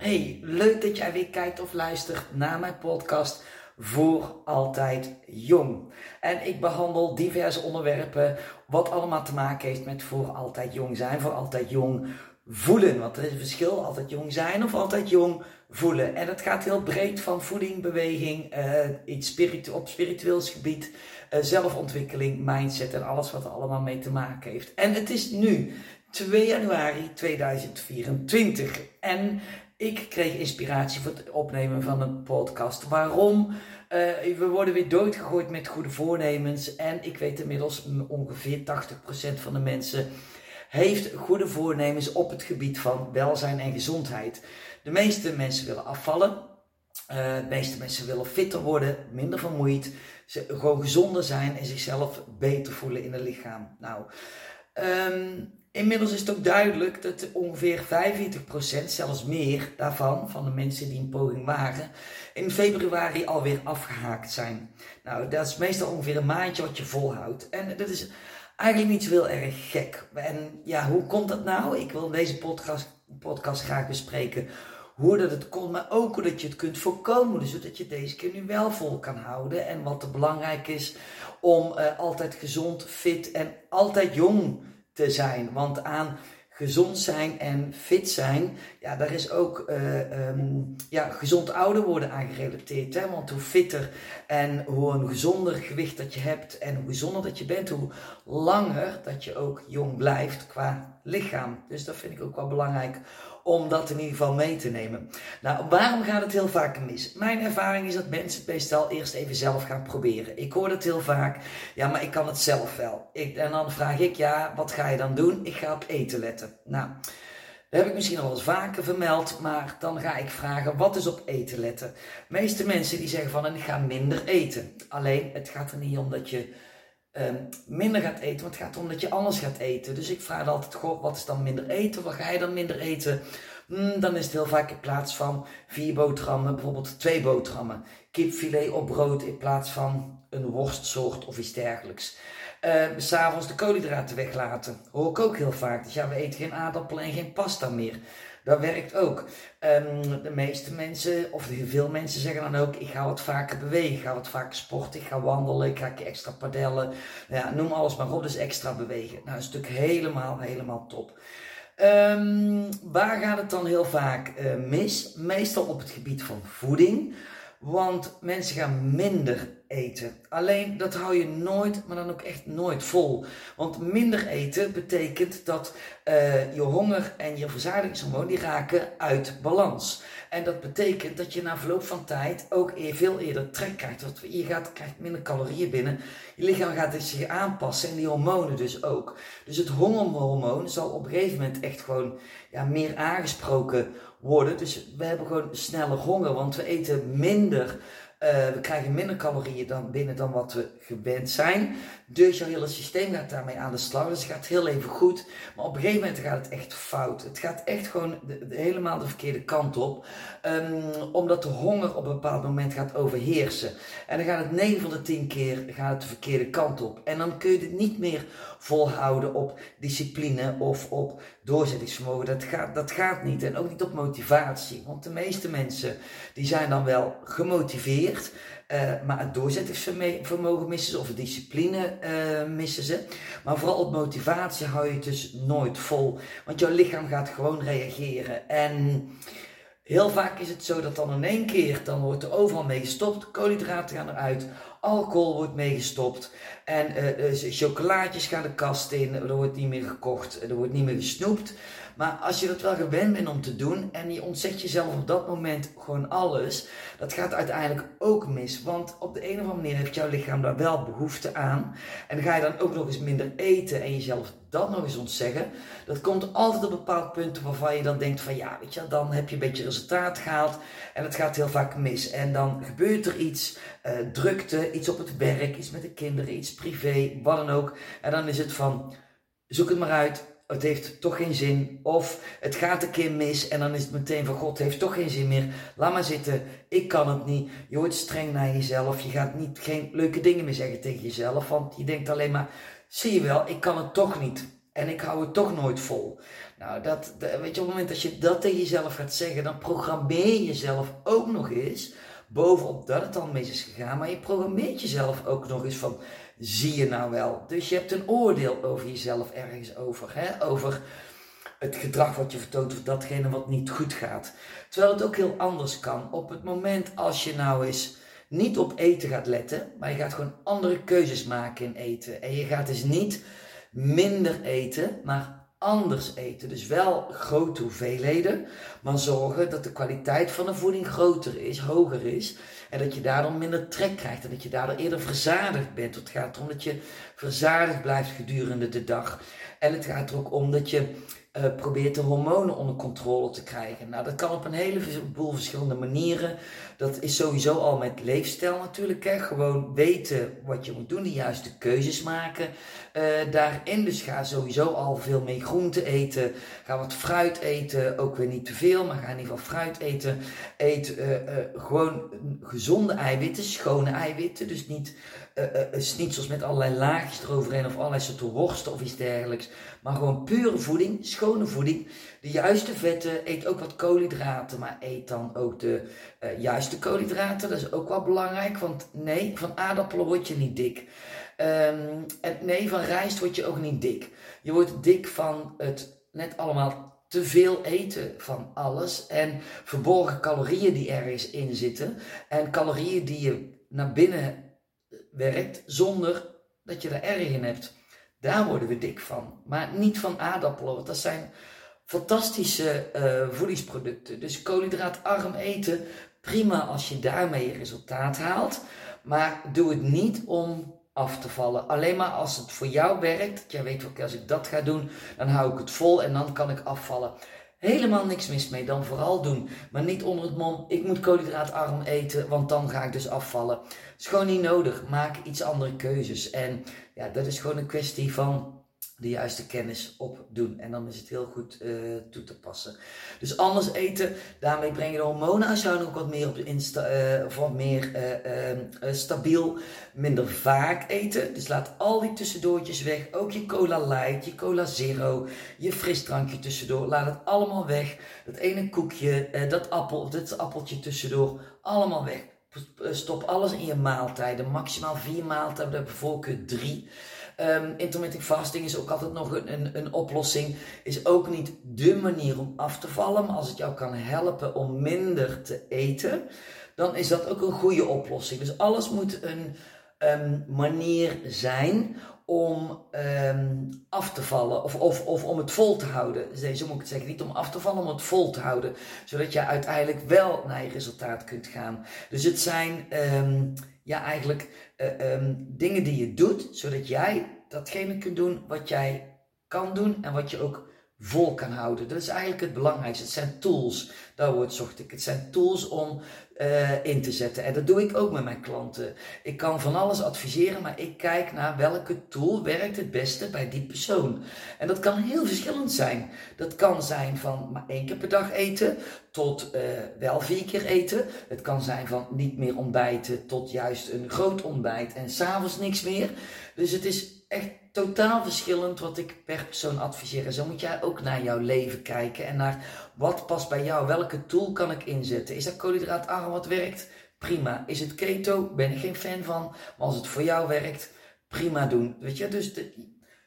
Hey, leuk dat jij weer kijkt of luistert naar mijn podcast Voor Altijd Jong. En ik behandel diverse onderwerpen wat allemaal te maken heeft met voor altijd jong zijn, voor altijd jong voelen. Want er is een verschil, altijd jong zijn of altijd jong voelen. En het gaat heel breed van voeding, beweging, uh, iets op spiritueels gebied, uh, zelfontwikkeling, mindset en alles wat er allemaal mee te maken heeft. En het is nu 2 januari 2024. En ik kreeg inspiratie voor het opnemen van een podcast. Waarom? Uh, we worden weer doodgegooid met goede voornemens. En ik weet inmiddels ongeveer 80% van de mensen heeft goede voornemens op het gebied van welzijn en gezondheid. De meeste mensen willen afvallen. Uh, de meeste mensen willen fitter worden, minder vermoeid, gewoon gezonder zijn en zichzelf beter voelen in het lichaam. Nou, um, Inmiddels is het ook duidelijk dat ongeveer 45%, zelfs meer daarvan, van de mensen die een poging wagen, in februari alweer afgehaakt zijn. Nou, dat is meestal ongeveer een maandje wat je volhoudt. En dat is eigenlijk niet zo heel erg gek. En ja, hoe komt dat nou? Ik wil in deze podcast, podcast graag bespreken hoe dat het komt, maar ook hoe dat je het kunt voorkomen. Dus zodat je deze keer nu wel vol kan houden. En wat er belangrijk is om uh, altijd gezond, fit en altijd jong te zijn. Want aan gezond zijn en fit zijn, ja, daar is ook uh, um, ja, gezond ouder worden aan gerelateerd. Hè? Want hoe fitter en hoe een gezonder gewicht dat je hebt en hoe gezonder dat je bent, hoe langer dat je ook jong blijft qua lichaam. Dus dat vind ik ook wel belangrijk om dat in ieder geval mee te nemen. Nou, waarom gaat het heel vaak mis? Mijn ervaring is dat mensen het meestal eerst even zelf gaan proberen. Ik hoor het heel vaak, ja, maar ik kan het zelf wel. Ik, en dan vraag ik, ja, wat ga je dan doen? Ik ga op eten letten. Nou, dat heb ik misschien al wel eens vaker vermeld, maar dan ga ik vragen, wat is op eten letten? Meeste mensen die zeggen van, ik ga minder eten. Alleen, het gaat er niet om dat je um, minder gaat eten, want het gaat erom dat je anders gaat eten. Dus ik vraag altijd, goh, wat is dan minder eten? Wat ga je dan minder eten? Hmm, dan is het heel vaak in plaats van vier boterhammen, bijvoorbeeld twee boterhammen. Kipfilet op brood in plaats van een worstsoort of iets dergelijks. Uh, S'avonds de koolhydraten weglaten. Hoor ik ook heel vaak. Dus ja, we eten geen aardappelen en geen pasta meer. Dat werkt ook. Um, de meeste mensen, of veel mensen zeggen dan ook, ik ga wat vaker bewegen, ik ga wat vaker sporten, ik ga wandelen, ik ga extra padellen. Ja, noem alles maar op, dus extra bewegen. Nou, dat is natuurlijk helemaal, helemaal top. Um, waar gaat het dan heel vaak uh, mis? Meestal op het gebied van voeding. Want mensen gaan minder eten. Alleen dat hou je nooit, maar dan ook echt nooit vol. Want minder eten betekent dat uh, je honger en je verzadigingshormoon die raken uit balans. En dat betekent dat je na verloop van tijd ook veel eerder trek krijgt. Want je gaat, krijgt minder calorieën binnen. Je lichaam gaat zich aanpassen en die hormonen dus ook. Dus het hongerhormoon zal op een gegeven moment echt gewoon ja, meer aangesproken worden. Dus we hebben gewoon sneller honger, want we eten minder uh, we krijgen minder calorieën dan binnen dan wat we gewend zijn. Dus jouw hele systeem gaat daarmee aan de slag. Dus het gaat heel even goed. Maar op een gegeven moment gaat het echt fout. Het gaat echt gewoon de, helemaal de verkeerde kant op. Um, omdat de honger op een bepaald moment gaat overheersen. En dan gaat het 9 van de 10 keer gaat het de verkeerde kant op. En dan kun je het niet meer volhouden op discipline of op doorzettingsvermogen. Dat gaat, dat gaat niet. En ook niet op motivatie. Want de meeste mensen die zijn dan wel gemotiveerd. Uh, maar het doorzettingsvermogen missen ze, of de discipline uh, missen ze. Maar vooral op motivatie hou je het dus nooit vol. Want jouw lichaam gaat gewoon reageren. En heel vaak is het zo dat dan in één keer, dan wordt er overal mee gestopt. Koolhydraten gaan eruit, alcohol wordt meegestopt. En uh, chocolaatjes gaan de kast in, er wordt niet meer gekocht, er wordt niet meer gesnoept. Maar als je dat wel gewend bent om te doen en je ontzet jezelf op dat moment gewoon alles, dat gaat uiteindelijk ook mis. Want op de een of andere manier heeft jouw lichaam daar wel behoefte aan. En ga je dan ook nog eens minder eten en jezelf dat nog eens ontzeggen. Dat komt altijd op bepaalde punten waarvan je dan denkt van ja, weet je, dan heb je een beetje resultaat gehaald en het gaat heel vaak mis. En dan gebeurt er iets, uh, drukte, iets op het werk, iets met de kinderen, iets privé, wat dan ook. En dan is het van, zoek het maar uit, het heeft toch geen zin. Of het gaat een keer mis en dan is het meteen van God, heeft toch geen zin meer. Laat maar zitten, ik kan het niet. Je wordt streng naar jezelf. Je gaat niet, geen leuke dingen meer zeggen tegen jezelf. Want je denkt alleen maar, zie je wel, ik kan het toch niet. En ik hou het toch nooit vol. Nou, dat, weet je, op het moment dat je dat tegen jezelf gaat zeggen, dan programmeer je jezelf ook nog eens, bovenop dat het dan mis is gegaan, maar je programmeert jezelf ook nog eens van, zie je nou wel? Dus je hebt een oordeel over jezelf ergens over, hè? over het gedrag wat je vertoont of datgene wat niet goed gaat. Terwijl het ook heel anders kan. Op het moment als je nou eens niet op eten gaat letten, maar je gaat gewoon andere keuzes maken in eten. En je gaat dus niet minder eten, maar anders eten. Dus wel grote hoeveelheden, maar zorgen dat de kwaliteit van de voeding groter is, hoger is. En dat je daardoor minder trek krijgt en dat je daardoor eerder verzadigd bent. Het gaat erom dat je verzadigd blijft gedurende de dag. En het gaat er ook om dat je uh, probeert de hormonen onder controle te krijgen. Nou, dat kan op een heleboel verschillende manieren. Dat is sowieso al met leefstijl natuurlijk. Hè? Gewoon weten wat je moet doen, de juiste keuzes maken. Uh, daarin dus ga sowieso al veel meer groente eten. Ga wat fruit eten, ook weer niet te veel, maar ga in ieder geval fruit eten. Eet uh, gewoon gezonde eiwitten, schone eiwitten. Dus niet schnitzels met allerlei laagjes eroverheen of allerlei soorten worsten of iets dergelijks. Maar gewoon pure voeding, schone voeding. De juiste vetten, eet ook wat koolhydraten, maar eet dan ook de uh, juiste koolhydraten. Dat is ook wel belangrijk, want nee, van aardappelen word je niet dik. Um, en nee, van rijst word je ook niet dik. Je wordt dik van het net allemaal te veel eten van alles en verborgen calorieën die ergens in zitten. En calorieën die je naar binnen werkt zonder dat je er erg in hebt. Daar worden we dik van. Maar niet van aardappelen, want dat zijn fantastische uh, voedingsproducten. Dus koolhydraatarm eten, prima als je daarmee resultaat haalt. Maar doe het niet om af te vallen. Alleen maar als het voor jou werkt. Jij weet, oké, als ik dat ga doen, dan hou ik het vol en dan kan ik afvallen. Helemaal niks mis mee, dan vooral doen. Maar niet onder het mom, ik moet koolhydraatarm eten, want dan ga ik dus afvallen. Is gewoon niet nodig. Maak iets andere keuzes. En ja, dat is gewoon een kwestie van de juiste kennis opdoen. En dan is het heel goed uh, toe te passen. Dus anders eten, daarmee breng je de hormonen als jou ook wat meer op insta, of wat meer uh, stabiel, minder vaak eten. Dus laat al die tussendoortjes weg. Ook je cola light, je cola zero, je frisdrankje tussendoor. Laat het allemaal weg. Dat ene koekje, dat appel, dit appeltje tussendoor, allemaal weg. Stop alles in je maaltijden. Maximaal vier maaltijden, bijvoorbeeld drie. Um, intermittent fasting is ook altijd nog een, een, een, oplossing. Is ook niet de manier om af te vallen. Maar als het jou kan helpen om minder te eten, dan is dat ook een goede oplossing. Dus alles moet een um, manier zijn om um, af te vallen of, of, of om het vol te houden. Nee, zo moet ik het zeggen. Niet om af te vallen, om het vol te houden. Zodat je uiteindelijk wel naar je resultaat kunt gaan. Dus het zijn ja, eigenlijk uh, um, dingen die je doet, zodat jij datgene kunt doen wat jij kan doen en wat je ook vol kan houden. Dat is eigenlijk het belangrijkste. Het zijn tools. Daar woord zocht ik. Het zijn tools om uh, in te zetten. En dat doe ik ook met mijn klanten. Ik kan van alles adviseren, maar ik kijk naar welke tool werkt het beste bij die persoon. En dat kan heel verschillend zijn. Dat kan zijn van maar één keer per dag eten tot uh, wel vier keer eten. Het kan zijn van niet meer ontbijten tot juist een groot ontbijt en s'avonds niks meer. Dus het is echt totaal verschillend wat ik per persoon adviseer. En zo moet jij ook naar jouw leven kijken en naar wat past bij jou. Welke tool kan ik inzetten? Is dat koolhydraatarm wat werkt? Prima. Is het keto? Ben ik geen fan van. Maar als het voor jou werkt, prima doen. Weet je, dus er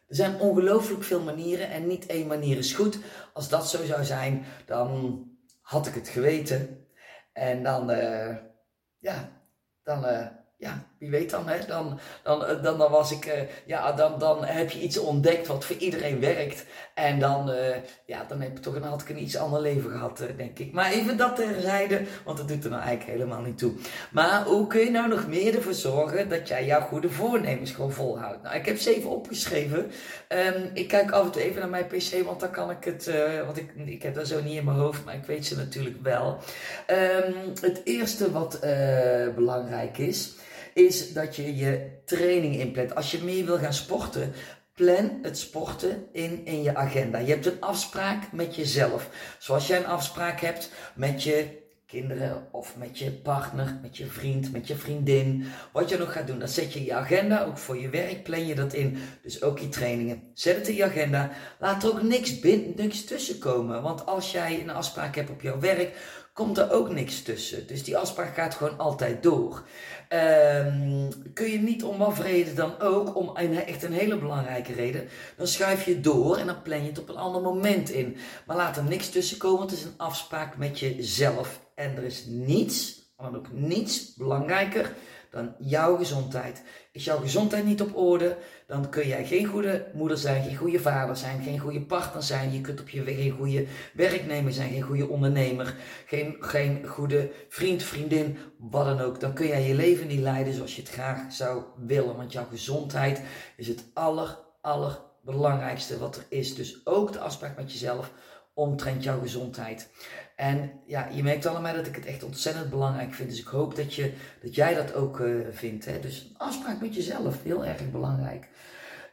zijn ongelooflijk veel manieren en niet één manier is goed. Als dat zo zou zijn, dan had ik het geweten. En dan, uh, ja, dan... Uh, ja, wie weet dan, hè? Dan, dan, eh, dan, was ik, uh, ja, dan, dan heb je iets ontdekt wat voor iedereen werkt. En dan, uh, ja, dan heb je toch een, had ik een iets ander leven gehad, denk ik. Maar even dat terzijde, want dat doet er nou eigenlijk helemaal niet toe. Maar hoe kun je nou nog meer ervoor zorgen dat jij jouw goede voornemens gewoon volhoudt? Nou, ik heb ze even opgeschreven. Um, ik kijk af en toe even naar mijn pc, want dan kan ik het, want ik, ik heb dat zo niet in mijn hoofd, maar ik weet ze natuurlijk wel. Um, het eerste wat belangrijk is, is dat je je training inplant. Als je meer wil gaan sporten, plan het sporten in, in je agenda. Je hebt een afspraak met jezelf. Zoals jij een afspraak hebt met je kinderen of met je partner, met je vriend, met je vriendin. Wat je nog gaat doen, dat zet je je agenda. Ook voor je werk plan je dat in. Dus ook je trainingen. Zet het in je agenda. Laat er ook niks, binnen, niks tussen komen. Want als jij een afspraak hebt op jouw werk, komt er ook niks tussen. Dus die afspraak gaat gewoon altijd door. Um, kun je niet om wat reden dan ook, om een, echt een hele belangrijke reden, dan schuif je door en dan plan je het op een ander moment in. Maar laat er niks tussen komen, het is een afspraak met jezelf. En er is niets, maar ook niets belangrijker dan jouw gezondheid. Is jouw gezondheid niet op orde, dan kun jij geen goede moeder zijn, geen goede vader zijn, geen goede partner zijn. Je kunt op je geen goede werknemer zijn, geen goede ondernemer, geen, geen goede vriend, vriendin, wat dan ook. Dan kun jij je leven niet leiden zoals je het graag zou willen. Want jouw gezondheid is het aller, allerbelangrijkste wat er is. Dus ook de afspraak met jezelf omtrent jouw gezondheid. En ja, je merkt allemaal dat ik het echt ontzettend belangrijk vind. Dus ik hoop dat, je, dat jij dat ook uh, vindt. Hè? Dus afspraak met jezelf, heel erg belangrijk.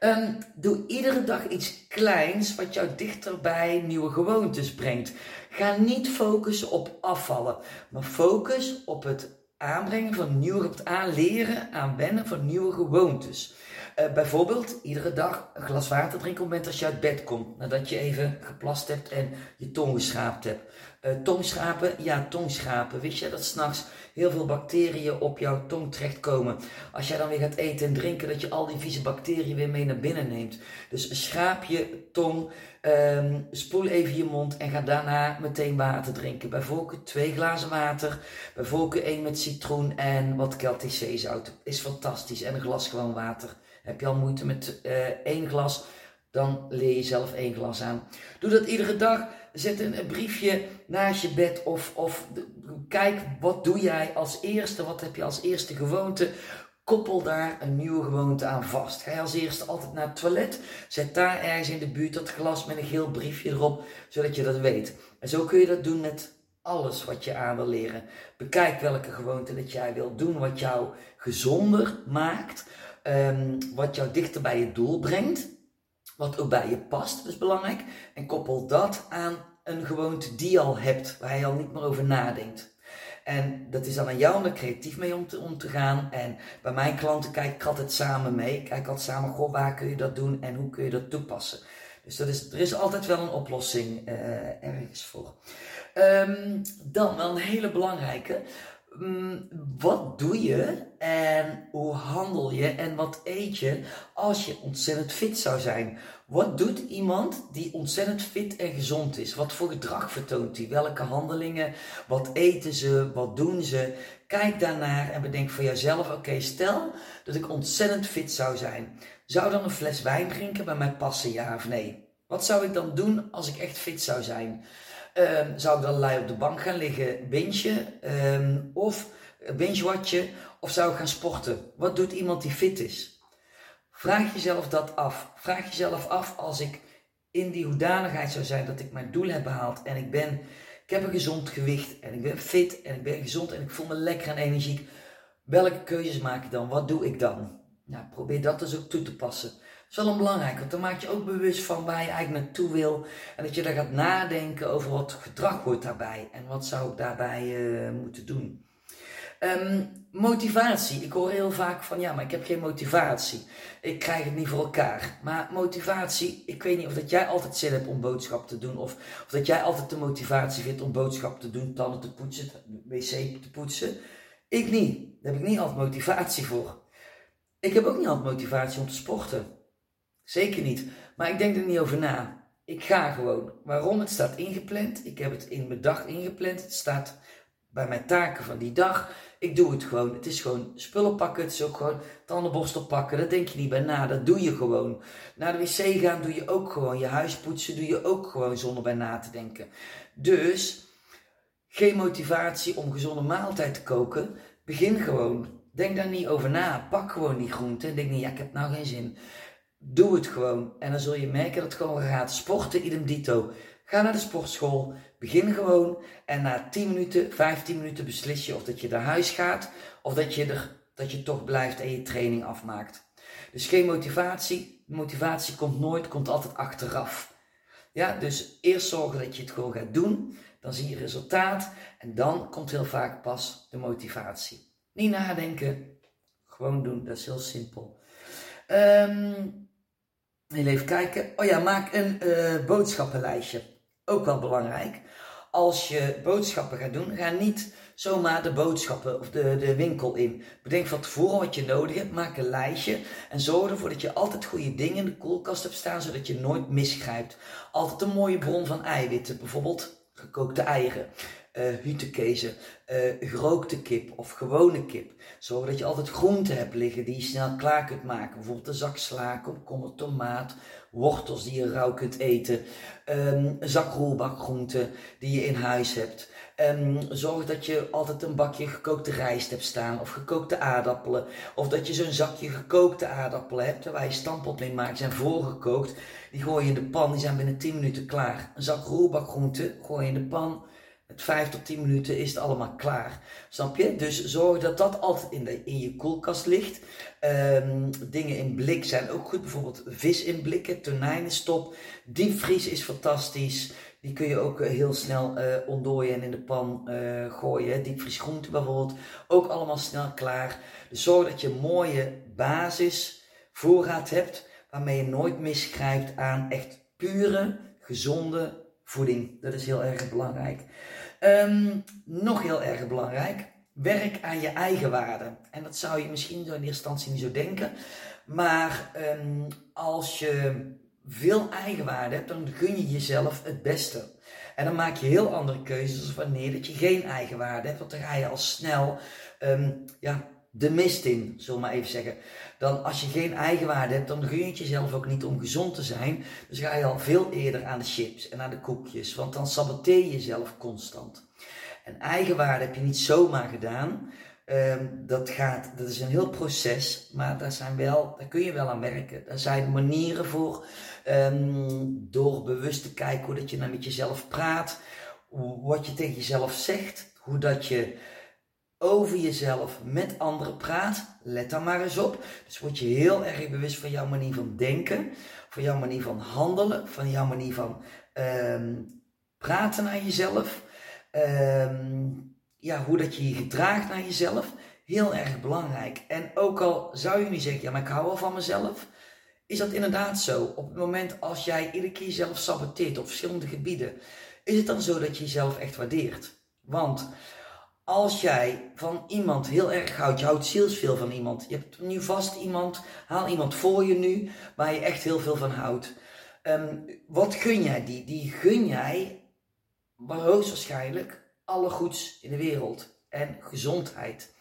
Um, doe iedere dag iets kleins wat jou dichter bij nieuwe gewoontes brengt. Ga niet focussen op afvallen, maar focus op het aanbrengen van nieuwe, op het aanleren, aanwennen van nieuwe gewoontes. Uh, bijvoorbeeld iedere dag een glas water drinken op het moment als je uit bed komt. Nadat je even geplast hebt en je tong geschraapt hebt. Uh, tongschapen, ja, tongschapen. Wist je dat s'nachts heel veel bacteriën op jouw tong terechtkomen? Als jij dan weer gaat eten en drinken, dat je al die vieze bacteriën weer mee naar binnen neemt. Dus schraap je tong, um, spoel even je mond en ga daarna meteen water drinken. Bij voorkeur twee glazen water, bij voorkeur één met citroen en wat Celtic zout. Is fantastisch. En een glas gewoon water. Heb je al moeite met uh, één glas, dan leer je zelf één glas aan. Doe dat iedere dag zet een, briefje naast je bed of, of kijk wat doe jij als eerste, wat heb je als eerste gewoonte. Koppel daar een nieuwe gewoonte aan vast. Ga je als eerste altijd naar het toilet, zet daar ergens in de buurt dat glas met een geel briefje erop, zodat je dat weet. En zo kun je dat doen met alles wat je aan wil leren. Bekijk welke gewoonte dat jij wilt doen, wat jou gezonder maakt, um, wat jou dichter bij je doel brengt wat ook bij je past, is belangrijk. En koppel dat aan een gewoonte die je al hebt, waar je al niet meer over nadenkt. En dat is dan aan jou om er creatief mee om te, om te gaan. En bij mijn klanten kijk ik altijd samen mee. Ik kijk altijd samen, goh, waar kun je dat doen en hoe kun je dat toepassen. Dus dat is, er is altijd wel een oplossing uh, ergens voor. Um, dan wel een hele belangrijke. Mm, wat doe je en hoe handel je en wat eet je als je ontzettend fit zou zijn? Wat doet iemand die ontzettend fit en gezond is? Wat voor gedrag vertoont hij? Welke handelingen? Wat eten ze? Wat doen ze? Kijk daarnaar en bedenk voor jezelf: oké, stel dat ik ontzettend fit zou zijn. Zou dan een fles wijn drinken bij mij passen, ja of nee? Wat zou ik dan doen als ik echt fit zou zijn? Um, zou ik dan lui op de bank gaan liggen, binge, um, of watchen, of zou ik gaan sporten? Wat doet iemand die fit is? Vraag jezelf dat af. Vraag jezelf af als ik in die hoedanigheid zou zijn dat ik mijn doel heb behaald en ik ben, ik heb een gezond gewicht en ik ben fit en ik ben gezond en ik voel me lekker en energiek. Welke keuzes maak ik dan? Wat doe ik dan? Nou, probeer dat dus ook toe te passen is wel een belangrijk, want dan maak je ook bewust van waar je eigenlijk naartoe wil. En dat je daar gaat nadenken over wat gedrag hoort daarbij en wat zou ik daarbij uh, moeten doen. Um, motivatie. Ik hoor heel vaak van ja, maar ik heb geen motivatie. Ik krijg het niet voor elkaar. Maar motivatie, ik weet niet of dat jij altijd zin hebt om boodschap te doen. Of, of dat jij altijd de motivatie vindt om boodschap te doen, tanden te poetsen, wc te poetsen. Ik niet. Daar heb ik niet altijd motivatie voor. Ik heb ook niet altijd motivatie om te sporten. Zeker niet. Maar ik denk er niet over na. Ik ga gewoon. Waarom? Het staat ingepland. Ik heb het in mijn dag ingepland. Het staat bij mijn taken van die dag. Ik doe het gewoon. Het is gewoon spullen pakken. Het is ook gewoon tandenborstel pakken. Daar denk je niet bij na. Dat doe je gewoon. Naar de wc gaan doe je ook gewoon. Je huis poetsen doe je ook gewoon zonder bij na te denken. Dus geen motivatie om gezonde maaltijd te koken. Begin gewoon. Denk daar niet over na. Pak gewoon die groenten. Denk niet, ja, ik heb nou geen zin. Doe het gewoon. En dan zul je merken dat het gewoon gaat. Sporten, idem dito. Ga naar de sportschool. Begin gewoon. En na 10 minuten, 15 minuten beslis je of dat je naar huis gaat. Of dat je, er, dat je toch blijft en je training afmaakt. Dus geen motivatie. Motivatie komt nooit, komt altijd achteraf. Ja, dus eerst zorgen dat je het gewoon gaat doen. dan zie je resultaat en dan komt heel vaak pas de motivatie. Niet nadenken, gewoon doen, dat is heel simpel. Um, even kijken. Oh ja, maak een uh, boodschappenlijstje. Ook wel belangrijk. Als je boodschappen gaat doen, ga niet zomaar de boodschappen of de, de winkel in. Bedenk van tevoren wat je nodig hebt, maak een lijstje en zorg ervoor dat je altijd goede dingen in de koelkast hebt staan, zodat je nooit misgrijpt. Altijd een mooie bron van eiwitten, bijvoorbeeld gekookte eieren, uh, uh, gerookte kip of gewone kip. Zorg dat je altijd groenten hebt liggen die je snel klaar kunt maken. Bijvoorbeeld een zak sla, komkommer, tomaat, wortels die je rauw kunt eten, um, een zak roerbakgroenten die je in huis hebt. Um, zorg dat je altijd een bakje gekookte rijst hebt staan of gekookte aardappelen. Of dat je zo'n zakje gekookte aardappelen hebt waar je stampot mee maakt, zijn voorgekookt. Die gooi je in de pan, die zijn binnen 10 minuten klaar. Een zak roerbakgroenten gooi je in de pan. Met 5 tot 10 minuten is het allemaal klaar. Snap je? Dus zorg dat dat altijd in, de, in je koelkast ligt. Um, dingen in blik zijn ook goed. Bijvoorbeeld vis in blikken, tonijn top. Diepvries is fantastisch. Die kun je ook eh, heel snel uh, ontdooien en in de pan uh, gooien. Diepvriesgroenten bijvoorbeeld. Ook allemaal snel klaar. Dus zorg dat je een mooie basis voorraad hebt. Waarmee je nooit misgrijpt aan echt pure, gezonde voeding. Dat is heel erg belangrijk. Um, nog heel erg belangrijk. Werk aan je eigen waarde. En dat zou je misschien in eerste instantie niet zo denken. Maar um, als je veel eigenwaarde hebt, dan gun je jezelf het beste. En dan maak je heel andere keuzes wanneer dat je geen eigenwaarde hebt. Want dan ga je al snel um, ja, de mist in, zullen maar even zeggen. Dan als je geen eigenwaarde hebt, dan gun je het jezelf ook niet om gezond te zijn. Dus ga je al veel eerder aan de chips en aan de koekjes. Want dan saboteer je jezelf constant. En eigenwaarde heb je niet zomaar gedaan. Um, dat, gaat, dat is een heel proces, maar daar, zijn wel, daar kun je wel aan werken. Daar zijn manieren voor. Um, door bewust te kijken hoe dat je nou met jezelf praat, wat je tegen jezelf zegt, hoe dat je over jezelf met anderen praat. Let daar maar eens op. Dus word je heel erg bewust van jouw manier van denken, van jouw manier van handelen, van jouw manier van um, praten naar jezelf. Um, ja, hoe dat je je gedraagt naar jezelf. Heel erg belangrijk. En ook al zou je nu zeggen, ja, maar ik hou wel van mezelf. Is dat inderdaad zo? Op het moment als jij iedere keer jezelf saboteert op verschillende gebieden, is het dan zo dat je jezelf echt waardeert? Want als jij van iemand heel erg houdt, je houdt zielsveel van iemand, je hebt nu vast iemand, haal iemand voor je nu waar je echt heel veel van houdt. Um, wat gun jij die? Die gun jij, maar hoogstwaarschijnlijk, alle goeds in de wereld en gezondheid.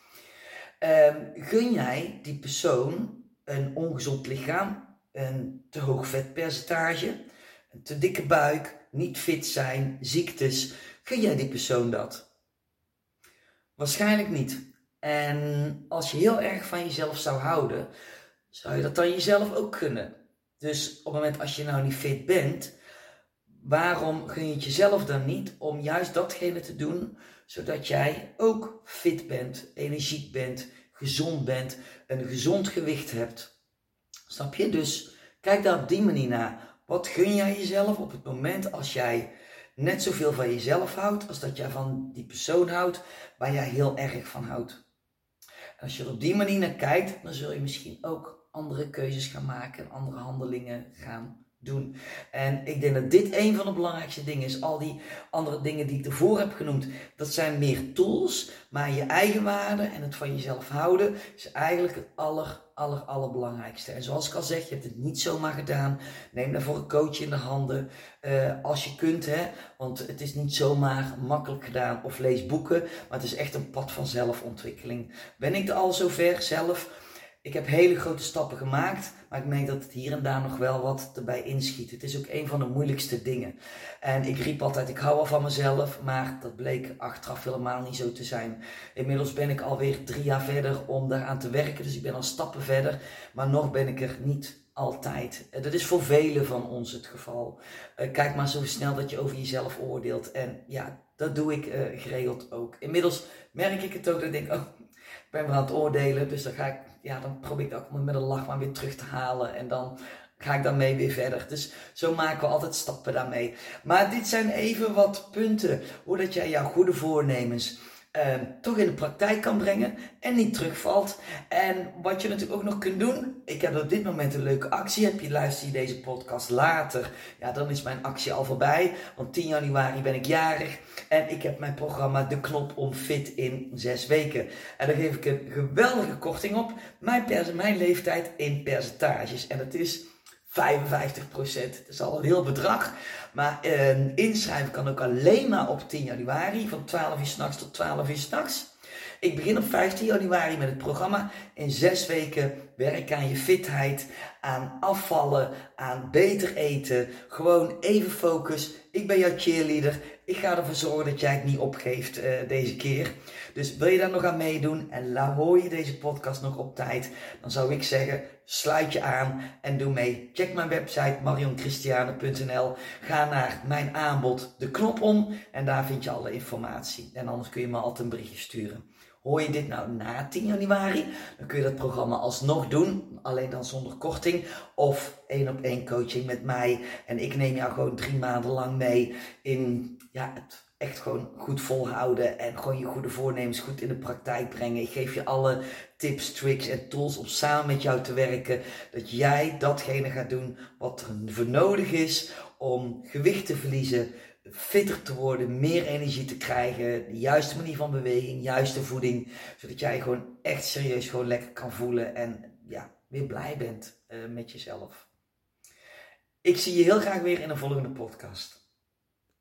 Um, gun jij die persoon een ongezond lichaam, een te hoog vetpercentage, een te dikke buik, niet fit zijn, ziektes, gun jij die persoon dat? Waarschijnlijk niet. En als je heel erg van jezelf zou houden, zou je dat dan jezelf ook kunnen. Dus op het moment als je nou niet fit bent, waarom gun je het jezelf dan niet om juist datgene te doen, zodat jij ook fit bent, energiek bent, gezond bent, een gezond gewicht hebt? Snap je? Dus kijk daar op die manier naar. Wat gun jij jezelf op het moment als jij net zoveel van jezelf houdt als dat jij van die persoon houdt waar jij heel erg van houdt. Als je er op die manier naar kijkt, dan zul je misschien ook andere keuzes gaan maken en andere handelingen gaan doen. En ik denk dat dit een van de belangrijkste dingen is. Al die andere dingen die ik ervoor heb genoemd, dat zijn meer tools. Maar je eigen waarde en het van jezelf houden is eigenlijk het aller, aller, allerbelangrijkste. En zoals ik al zeg, je hebt het niet zomaar gedaan. Neem daarvoor een coach in de handen. Uh, als je kunt, hè. Want het is niet zomaar makkelijk gedaan. Of lees boeken. Maar het is echt een pad van zelfontwikkeling. Ben ik er al zover zelf? Ik heb hele grote stappen gemaakt, maar ik merk dat het hier en daar nog wel wat erbij inschiet. Het is ook een van de moeilijkste dingen. En ik riep altijd, ik hou wel van mezelf, maar dat bleek achteraf helemaal niet zo te zijn. Inmiddels ben ik alweer drie jaar verder om daaraan te werken, dus ik ben al stappen verder, maar nog ben ik er niet altijd. Dat is voor velen van ons het geval. Uh, kijk maar zo snel dat je over jezelf oordeelt. En ja, dat doe ik uh, geregeld ook. Inmiddels merk ik het ook dat ik denk, oh, ik ben weer aan het oordelen, dus dan ga ik ja, dan probeer ik dat met een lach maar weer terug te halen. En dan ga ik daarmee weer verder. Dus zo maken we altijd stappen daarmee. Maar dit zijn even wat punten hoe dat jij jouw goede voornemens Ehm, toch in de praktijk kan brengen en niet terugvalt. En wat je natuurlijk ook nog kunt doen, ik heb op dit moment een leuke actie. Heb je luister je deze podcast later, ja, dan is mijn actie al voorbij. Want 10 januari ben ik jarig en ik heb mijn programma De Knop om Fit in 6 weken. En daar geef ik een geweldige korting op. Mijn, mijn leeftijd in percentages. En dat is 55 procent. Dat is al een heel bedrag. Maar uh, inschrijven kan ook alleen maar op 10 januari. Van 12 uur s'nachts tot 12 uur s'nachts. Ik begin op 15 januari met het programma. In zes weken werk aan je fitheid, aan afvallen, aan beter eten. Gewoon even focus. Ik ben jouw cheerleader. Ik ga ervoor zorgen dat jij het niet opgeeft uh, deze keer. Dus wil je daar nog aan meedoen en la hoor je deze podcast nog op tijd, dan zou ik zeggen, sluit je aan en doe mee. Check mijn website marionchristiane.nl. Ga naar mijn aanbod, de knop om en daar vind je alle informatie. En anders kun je me altijd een berichtje sturen. Hoor je dit nou na 10 januari, dan kun je dat programma alsnog doen, alleen dan zonder korting. Of één op één coaching met mij. En ik neem jou gewoon drie maanden lang mee in ja, het echt gewoon goed volhouden en gewoon je goede voornemens goed in de praktijk brengen. Ik geef je alle tips, tricks en tools om samen met jou te werken. Dat jij datgene gaat doen wat er voor nodig is om gewicht te verliezen, fitter te worden, meer energie te krijgen, de juiste manier van beweging, juiste voeding, zodat jij gewoon echt serieus gewoon lekker kan voelen en ja, weer blij bent uh, met jezelf. Ik zie je heel graag weer in een volgende podcast.